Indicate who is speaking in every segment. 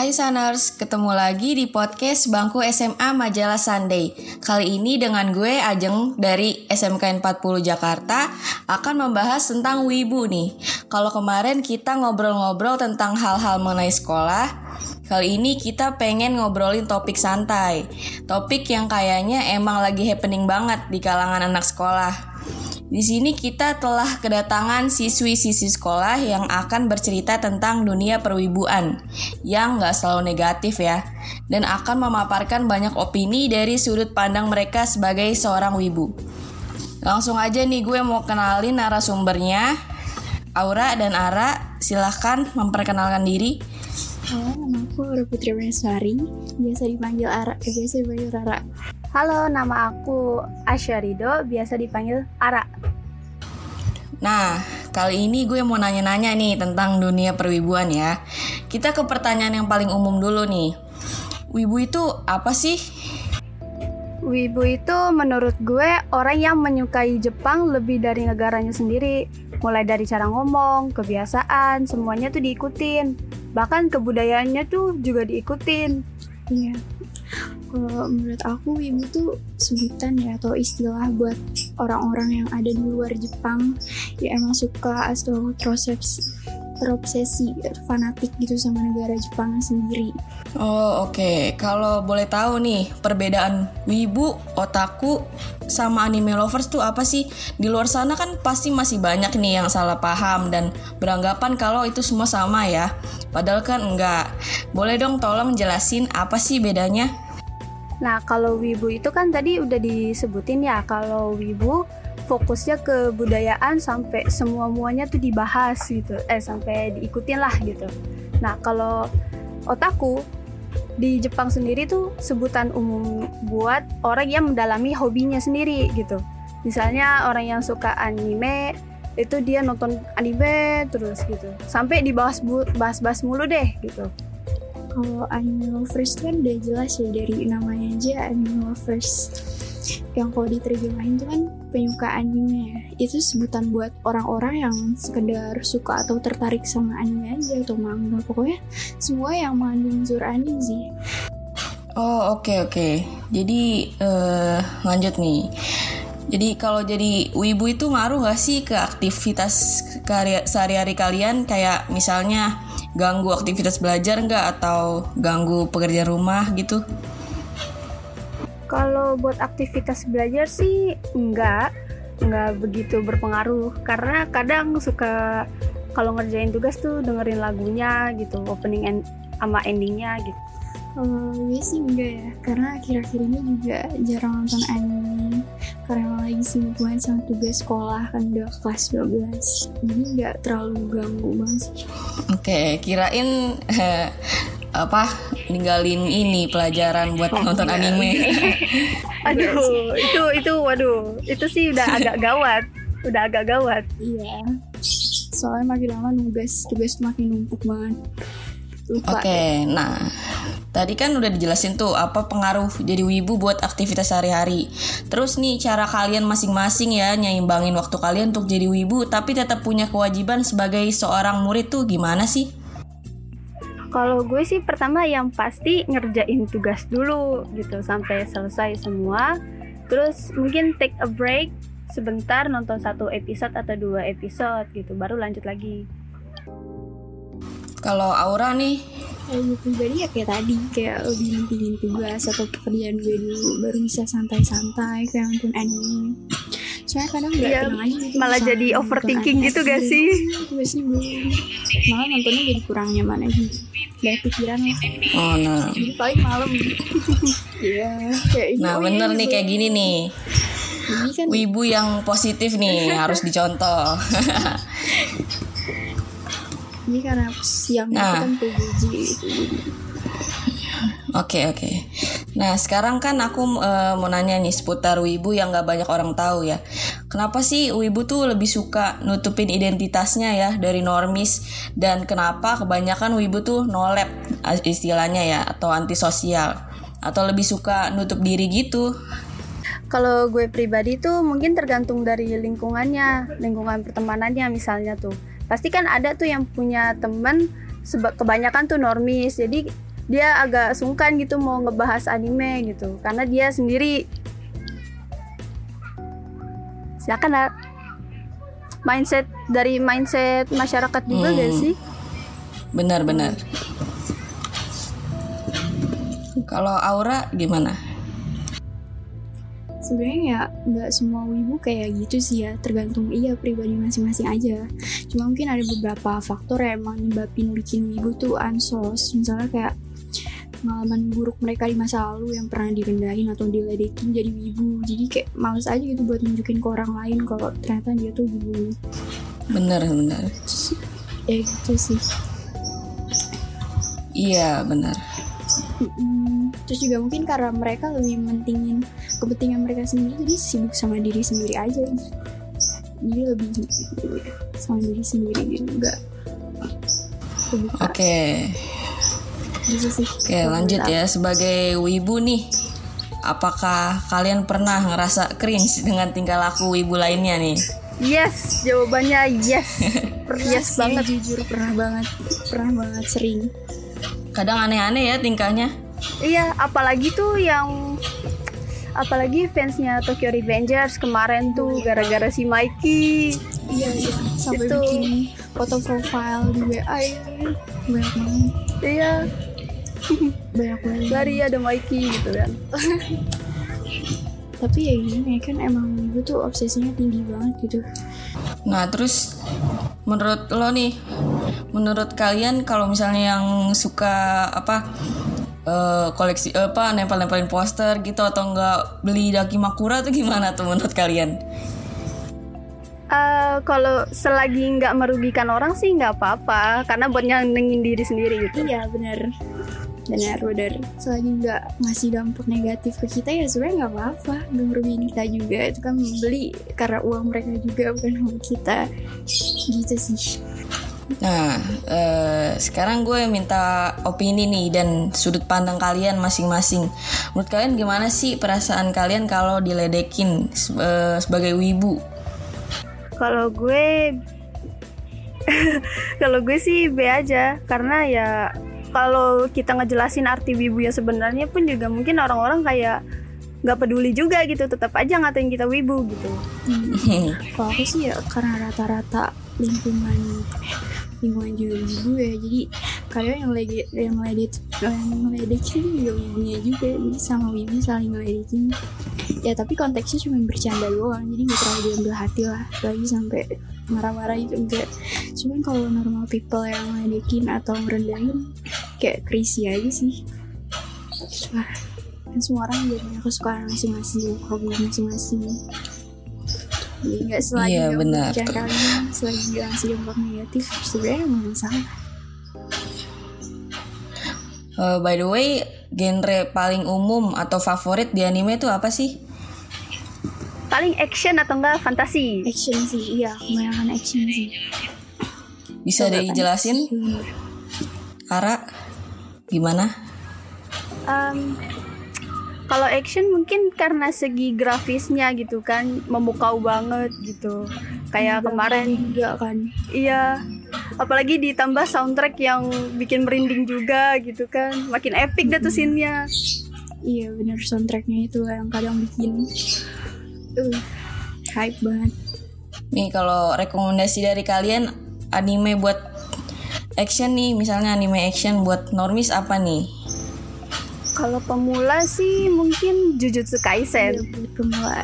Speaker 1: Hai Saners, ketemu lagi di podcast Bangku SMA Majalah Sunday. Kali ini dengan gue Ajeng dari SMK 40 Jakarta akan membahas tentang wibu nih. Kalau kemarin kita ngobrol-ngobrol tentang hal-hal mengenai sekolah, kali ini kita pengen ngobrolin topik santai. Topik yang kayaknya emang lagi happening banget di kalangan anak sekolah. Di sini kita telah kedatangan siswi-siswi sekolah yang akan bercerita tentang dunia perwibuan yang nggak selalu negatif ya dan akan memaparkan banyak opini dari sudut pandang mereka sebagai seorang wibu. Langsung aja nih gue mau kenalin narasumbernya. Aura dan Ara, silahkan memperkenalkan diri.
Speaker 2: Halo, nama aku Aura Putri Meswari, biasa dipanggil Ara, eh, biasa dipanggil Rara.
Speaker 3: Halo, nama aku Asya Rido, biasa dipanggil Ara.
Speaker 1: Nah, kali ini gue mau nanya-nanya nih tentang dunia perwibuan ya. Kita ke pertanyaan yang paling umum dulu nih. Wibu itu apa sih?
Speaker 3: Wibu itu menurut gue orang yang menyukai Jepang lebih dari negaranya sendiri. Mulai dari cara ngomong, kebiasaan, semuanya tuh diikutin. Bahkan kebudayaannya tuh juga diikutin.
Speaker 2: Iya, kalau menurut aku wibu tuh sebutan ya atau istilah buat orang-orang yang ada di luar Jepang yang emang suka atau terobsesi terobsesi fanatik gitu sama negara Jepang sendiri.
Speaker 1: Oh oke, okay. kalau boleh tahu nih perbedaan wibu, otaku, sama anime lovers tuh apa sih? Di luar sana kan pasti masih banyak nih yang salah paham dan beranggapan kalau itu semua sama ya. Padahal kan enggak. Boleh dong tolong jelasin apa sih bedanya?
Speaker 3: Nah, kalau wibu itu kan tadi udah disebutin ya, kalau wibu fokusnya ke budayaan sampai semua-muanya tuh dibahas gitu. Eh, sampai diikutin lah gitu. Nah, kalau otaku di Jepang sendiri tuh sebutan umum buat orang yang mendalami hobinya sendiri gitu. Misalnya orang yang suka anime itu dia nonton anime terus gitu. Sampai dibahas bahas-bahas mulu deh gitu
Speaker 2: kalau anime lovers kan udah jelas ya dari namanya aja anime lovers yang kalau diterjemahin itu kan penyuka anime ya. Itu sebutan buat orang-orang yang sekedar suka atau tertarik sama anime aja atau manga. Pokoknya semua yang mengandung unsur anime sih.
Speaker 1: Oh oke okay, oke. Okay. jadi uh, lanjut nih. Jadi kalau jadi wibu itu ngaruh gak sih ke aktivitas sehari-hari kalian? Kayak misalnya ganggu aktivitas belajar nggak atau ganggu pekerjaan rumah gitu?
Speaker 3: Kalau buat aktivitas belajar sih enggak, enggak begitu berpengaruh karena kadang suka kalau ngerjain tugas tuh dengerin lagunya gitu, opening and sama endingnya gitu.
Speaker 2: Kalau gue sih enggak ya, karena akhir-akhir ini juga jarang nonton anime karena lagi sibuk sama tugas sekolah kan udah kelas 12 jadi nggak terlalu ganggu banget sih.
Speaker 1: Oke okay, kirain eh, apa ninggalin ini pelajaran buat oh, nonton iya. anime.
Speaker 3: Aduh itu itu waduh itu sih udah agak gawat. Udah agak gawat.
Speaker 2: Iya. Soalnya makin lama nugas tugas makin numpuk banget
Speaker 1: Oke, okay, nah tadi kan udah dijelasin tuh apa pengaruh jadi wibu buat aktivitas sehari-hari. Terus nih cara kalian masing-masing ya nyaimbangin waktu kalian untuk jadi wibu tapi tetap punya kewajiban sebagai seorang murid tuh gimana sih?
Speaker 3: Kalau gue sih pertama yang pasti ngerjain tugas dulu gitu sampai selesai semua. Terus mungkin take a break sebentar nonton satu episode atau dua episode gitu baru lanjut lagi.
Speaker 1: Kalau Aura nih?
Speaker 2: Kalau pribadi ya kayak tadi kayak lebih mentingin tugas atau pekerjaan gue dulu baru bisa santai-santai kayak nonton anime. Soalnya kadang nggak
Speaker 3: ya, tenang aja gitu malah jadi overthinking gitu gak sih?
Speaker 2: Gue sih belum malah nontonnya jadi kurang nyaman aja. Gak pikiran. Lah
Speaker 1: oh nah.
Speaker 2: Jadi paling malam.
Speaker 1: Iya kayak nah bener nih kayak gini nih. Kan wibu yang positif nih harus dicontoh
Speaker 2: ini karena siang nah. itu kan PJJ gitu
Speaker 1: Oke okay, oke. Okay. Nah sekarang kan aku uh, mau nanya nih seputar wibu yang gak banyak orang tahu ya. Kenapa sih wibu tuh lebih suka nutupin identitasnya ya dari normis dan kenapa kebanyakan wibu tuh nolep istilahnya ya atau antisosial atau lebih suka nutup diri gitu?
Speaker 3: Kalau gue pribadi tuh mungkin tergantung dari lingkungannya, lingkungan pertemanannya misalnya tuh pasti kan ada tuh yang punya temen kebanyakan tuh normis jadi dia agak sungkan gitu mau ngebahas anime gitu karena dia sendiri silakan Nat. mindset dari mindset masyarakat juga
Speaker 1: Hmm.
Speaker 3: gak sih
Speaker 1: Benar-benar. Kalau Aura gimana?
Speaker 2: Sebenarnya ya nggak semua wibu kayak gitu sih ya tergantung iya pribadi masing-masing aja cuma mungkin ada beberapa faktor yang emang nyebabin bikin wibu tuh ansos misalnya kayak pengalaman buruk mereka di masa lalu yang pernah direndahin atau diledekin jadi wibu jadi kayak males aja gitu buat nunjukin ke orang lain kalau ternyata dia tuh wibu
Speaker 1: Benar, benar.
Speaker 2: ya gitu sih
Speaker 1: Iya, benar.
Speaker 2: Mm-mm. terus juga mungkin karena mereka lebih mentingin kepentingan mereka sendiri jadi sibuk sama diri sendiri aja jadi lebih sama diri sendiri gitu enggak
Speaker 1: Oke.
Speaker 2: sih
Speaker 1: Oke, lanjut ya sebagai wibu nih. Apakah kalian pernah ngerasa cringe dengan tingkah laku wibu lainnya nih?
Speaker 3: yes jawabannya yes
Speaker 2: pernah
Speaker 3: yes
Speaker 2: sih,
Speaker 3: banget
Speaker 2: jujur pernah banget pernah banget sering
Speaker 1: Kadang aneh-aneh ya tingkahnya.
Speaker 3: Iya, apalagi tuh yang apalagi fansnya Tokyo Revengers kemarin tuh gara-gara si Mikey.
Speaker 2: iya iya sampai
Speaker 3: Itu.
Speaker 2: bikin foto profile di WA ya banyak banget
Speaker 3: Iya,
Speaker 2: banyak banget
Speaker 3: dari ada Mikey gitu kan.
Speaker 2: tapi ya gini kan emang gue tuh obsesinya tinggi banget gitu
Speaker 1: Nah, terus menurut lo nih, menurut kalian kalau misalnya yang suka apa eh, koleksi eh, apa nempel-nempelin poster gitu atau enggak beli Dakimakura tuh gimana tuh menurut kalian?
Speaker 3: Eh, kalau selagi nggak merugikan orang sih nggak apa-apa, karena buat nyenengin diri sendiri gitu.
Speaker 2: Iya benar. Benar benar. Selagi nggak ngasih dampak negatif ke kita ya sebenarnya nggak apa-apa. Nggak merugiin kita juga. Itu kan beli karena uang mereka juga bukan uang kita. Gitu sih
Speaker 1: Nah, eh, sekarang gue minta opini nih dan sudut pandang kalian masing-masing. Menurut kalian gimana sih perasaan kalian kalau diledekin se- eh, sebagai wibu?
Speaker 3: Kalau gue kalau gue sih B aja karena ya kalau kita ngejelasin arti wibu ya sebenarnya pun juga mungkin orang-orang kayak nggak peduli juga gitu tetap aja ngatain kita wibu gitu
Speaker 2: Hmm, kalau aku sih ya karena rata-rata lingkungan lingkungan juga ya. Jadi kalian yang lagi yang ledek yang ngeledekin juga ibunya juga. Jadi sama ibu saling ngeledekin. Ya tapi konteksnya cuma bercanda doang. Jadi nggak terlalu diambil hati lah. Lagi sampai marah-marah itu enggak cuman kalau normal people yang ngeledekin atau ngerendahin kayak crazy aja sih. Wah, kan semua orang juga punya kesukaan masing-masing hobi masing-masing jadi nggak selagi
Speaker 1: Iya,
Speaker 2: nggak
Speaker 1: benar.
Speaker 2: kalian selagi nggak ngasih dampak negatif sebenarnya nggak masalah
Speaker 1: Eh, by the way, genre paling umum atau favorit di anime itu apa sih?
Speaker 3: paling action atau enggak fantasi
Speaker 2: action sih iya kebanyakan action sih
Speaker 1: Bisa dijelasin,
Speaker 2: Hmm.
Speaker 1: Ara? Gimana?
Speaker 3: Em, kalau action mungkin karena segi grafisnya gitu kan memukau banget gitu. Kayak kemarin
Speaker 2: juga kan.
Speaker 3: Iya, apalagi ditambah soundtrack yang bikin merinding juga gitu kan, makin epic dah tuh scene-nya.
Speaker 2: iya bener soundtracknya itu lah yang kadang bikin uh, hype banget.
Speaker 1: Nih kalau rekomendasi dari kalian anime buat action nih, misalnya anime action buat normis apa nih?
Speaker 3: Kalau pemula sih mungkin Jujutsu Kaisen.
Speaker 2: buat pemula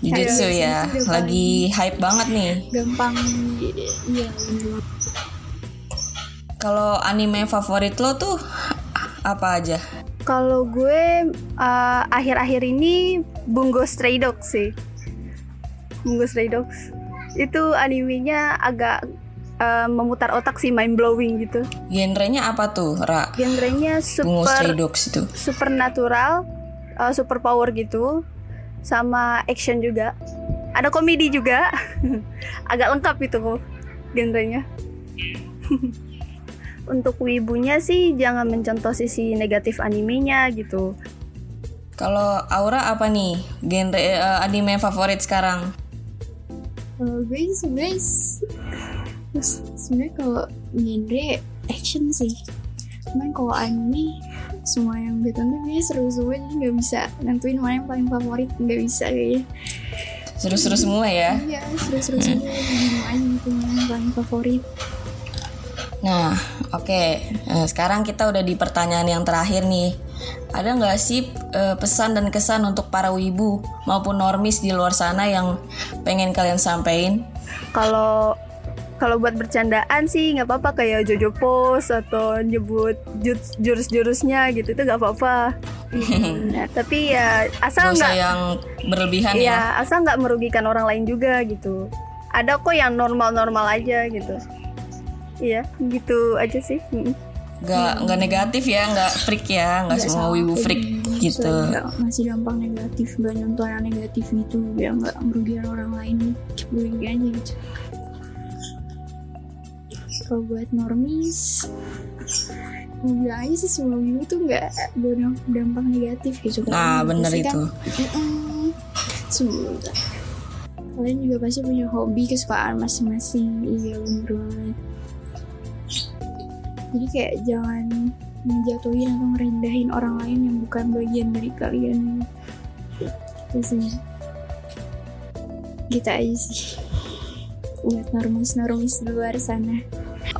Speaker 1: Jujutsu ya,
Speaker 2: Jujutsu
Speaker 1: lagi hype banget nih.
Speaker 2: gampang iya.
Speaker 1: Kalau anime favorit lo tuh apa aja?
Speaker 3: Kalau gue eh, akhir-akhir ini Bungo Stray Dogs sih. Bungo Stray Dogs. Itu animenya agak eh, memutar otak sih, mind blowing gitu.
Speaker 1: Genrenya apa tuh, Ra?
Speaker 3: Genrenya super
Speaker 1: itu.
Speaker 3: supernatural, uh, super power gitu, sama action juga. Ada komedi juga, agak lengkap itu kok genrenya. Untuk wibunya sih jangan mencontoh sisi negatif animenya gitu.
Speaker 1: Kalau Aura apa nih? Genre eh, anime favorit sekarang?
Speaker 2: kalau gue sebenarnya s- sebenarnya kalau genre action sih cuman kalau anime semua yang gue tonton kayaknya seru semua jadi nggak bisa nentuin mana yang paling favorit nggak bisa kayaknya
Speaker 1: Seru-seru semua ya.
Speaker 2: iya seru-seru semua bingung aja gitu mana yang paling favorit
Speaker 1: Nah, oke. Eh, sekarang kita udah di pertanyaan yang terakhir nih. Ada nggak sih eh, pesan dan kesan untuk para wibu maupun normis di luar sana yang pengen kalian sampaikan?
Speaker 3: Kalau kalau buat bercandaan sih nggak apa-apa kayak Jojo Pose atau nyebut ju- jurus-jurusnya gitu itu nggak apa-apa. Nah, tapi ya
Speaker 1: Gak
Speaker 3: asal nggak
Speaker 1: yang berlebihan ya.
Speaker 3: ya asal nggak merugikan orang lain juga gitu. Ada kok yang normal-normal aja gitu. Iya, gitu aja sih. Mm.
Speaker 1: Nggak nggak negatif ya, nggak freak ya, nggak
Speaker 2: Nggak
Speaker 1: semua wibu freak gitu.
Speaker 2: Nggak- masih gampang negatif gak nyontoh yang negatif gitu biar nggak merugikan orang lain keep going aja gitu kalau buat normis mau bilang aja sih semua wibu tuh nggak berdampak negatif gitu kan-
Speaker 1: itu.
Speaker 2: Mm-mm. Semua. kalian juga pasti punya hobi kesukaan masing-masing iya bener banget jadi kayak jangan menjatuhin atau merendahin orang lain yang bukan bagian dari kalian itu sih gitu aja sih buat normis-normis di luar sana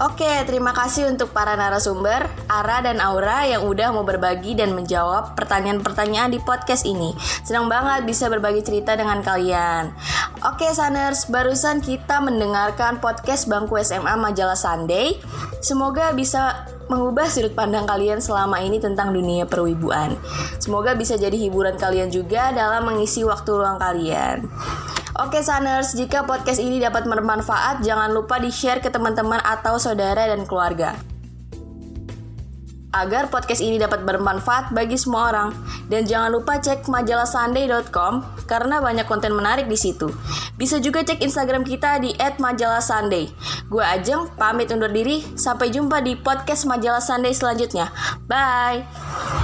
Speaker 1: Oke, terima kasih untuk para narasumber, Ara dan Aura yang udah mau berbagi dan menjawab pertanyaan-pertanyaan di podcast ini. Senang banget bisa berbagi cerita dengan kalian. Oke, Saners, barusan kita mendengarkan podcast Bangku SMA Majalah Sunday. Semoga bisa mengubah sudut pandang kalian selama ini tentang dunia perwibuan. Semoga bisa jadi hiburan kalian juga dalam mengisi waktu luang kalian. Oke Saners, jika podcast ini dapat bermanfaat, jangan lupa di-share ke teman-teman atau saudara dan keluarga. Agar podcast ini dapat bermanfaat bagi semua orang. Dan jangan lupa cek majalah sunday.com karena banyak konten menarik di situ. Bisa juga cek Instagram kita di @majalahsunday. Gue Ajeng, pamit undur diri. Sampai jumpa di podcast Majalah Sunday selanjutnya. Bye.